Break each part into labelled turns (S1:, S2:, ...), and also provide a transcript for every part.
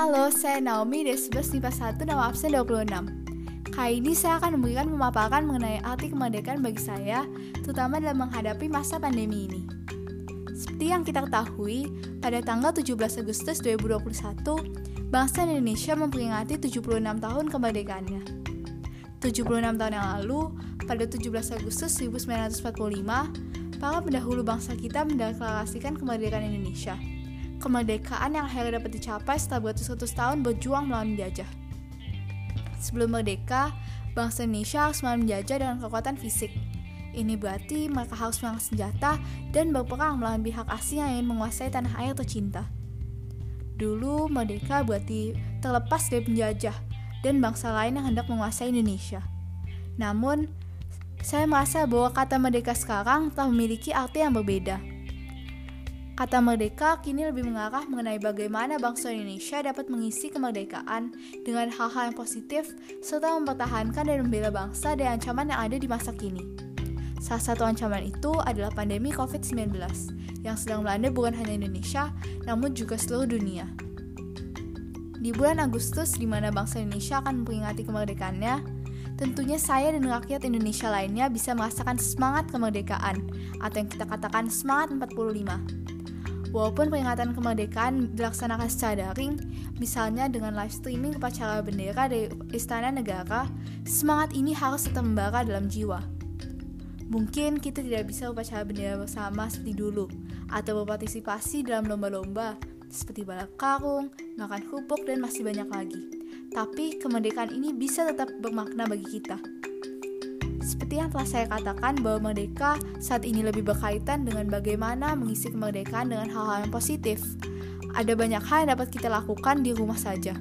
S1: Halo, saya Naomi dari 11 1 nama absen 26. Kali ini saya akan memberikan pemaparan mengenai arti kemerdekaan bagi saya, terutama dalam menghadapi masa pandemi ini. Seperti yang kita ketahui, pada tanggal 17 Agustus 2021, bangsa Indonesia memperingati 76 tahun kemerdekaannya. 76 tahun yang lalu, pada 17 Agustus 1945, para pendahulu bangsa kita mendeklarasikan kemerdekaan Indonesia – kemerdekaan yang akhirnya dapat dicapai setelah beratus-ratus tahun berjuang melawan penjajah. Sebelum merdeka, bangsa Indonesia harus melawan penjajah dengan kekuatan fisik. Ini berarti mereka harus mengangkat senjata dan berperang melawan pihak asing yang ingin menguasai tanah air tercinta. Dulu, merdeka berarti terlepas dari penjajah dan bangsa lain yang hendak menguasai Indonesia. Namun, saya merasa bahwa kata merdeka sekarang telah memiliki arti yang berbeda. Kata merdeka kini lebih mengarah mengenai bagaimana bangsa Indonesia dapat mengisi kemerdekaan dengan hal-hal yang positif serta mempertahankan dan membela bangsa dari ancaman yang ada di masa kini. Salah satu ancaman itu adalah pandemi COVID-19 yang sedang melanda bukan hanya Indonesia, namun juga seluruh dunia. Di bulan Agustus, di mana bangsa Indonesia akan memperingati kemerdekaannya, tentunya saya dan rakyat Indonesia lainnya bisa merasakan semangat kemerdekaan, atau yang kita katakan semangat 45. Walaupun peringatan kemerdekaan dilaksanakan secara daring, misalnya dengan live streaming upacara bendera dari Istana Negara, semangat ini harus tetap membara dalam jiwa. Mungkin kita tidak bisa upacara bendera bersama seperti dulu, atau berpartisipasi dalam lomba-lomba seperti balap karung, makan kerupuk, dan masih banyak lagi. Tapi kemerdekaan ini bisa tetap bermakna bagi kita. Seperti yang telah saya katakan bahwa merdeka saat ini lebih berkaitan dengan bagaimana mengisi kemerdekaan dengan hal-hal yang positif. Ada banyak hal yang dapat kita lakukan di rumah saja.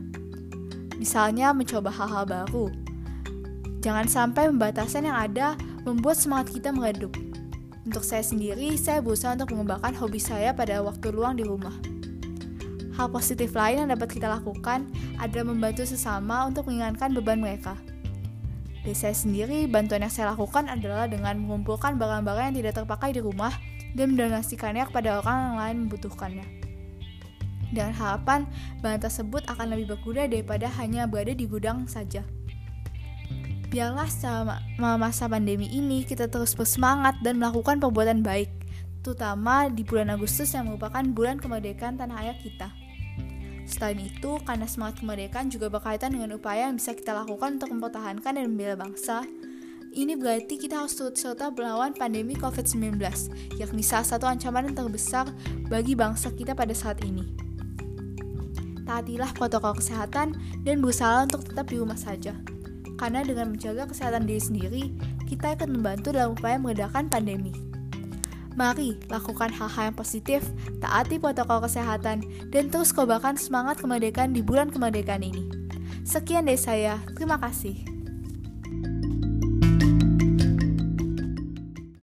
S1: Misalnya mencoba hal-hal baru. Jangan sampai pembatasan yang ada membuat semangat kita meredup. Untuk saya sendiri, saya berusaha untuk mengembangkan hobi saya pada waktu luang di rumah. Hal positif lain yang dapat kita lakukan adalah membantu sesama untuk meringankan beban mereka. Dari saya sendiri, bantuan yang saya lakukan adalah dengan mengumpulkan barang-barang yang tidak terpakai di rumah dan mendonasikannya kepada orang yang lain membutuhkannya. Dengan harapan, bahan tersebut akan lebih berguna daripada hanya berada di gudang saja. Biarlah selama masa pandemi ini kita terus bersemangat dan melakukan perbuatan baik, terutama di bulan Agustus yang merupakan bulan kemerdekaan tanah air kita. Selain itu, karena semangat kemerdekaan juga berkaitan dengan upaya yang bisa kita lakukan untuk mempertahankan dan membela bangsa, ini berarti kita harus turut serta melawan pandemi COVID-19, yakni salah satu ancaman yang terbesar bagi bangsa kita pada saat ini. Taatilah protokol kesehatan dan berusaha untuk tetap di rumah saja. Karena dengan menjaga kesehatan diri sendiri, kita akan membantu dalam upaya meredakan pandemi. Mari lakukan hal-hal yang positif, taati protokol kesehatan, dan terus kobarkan semangat kemerdekaan di bulan kemerdekaan ini. Sekian dari saya, terima kasih.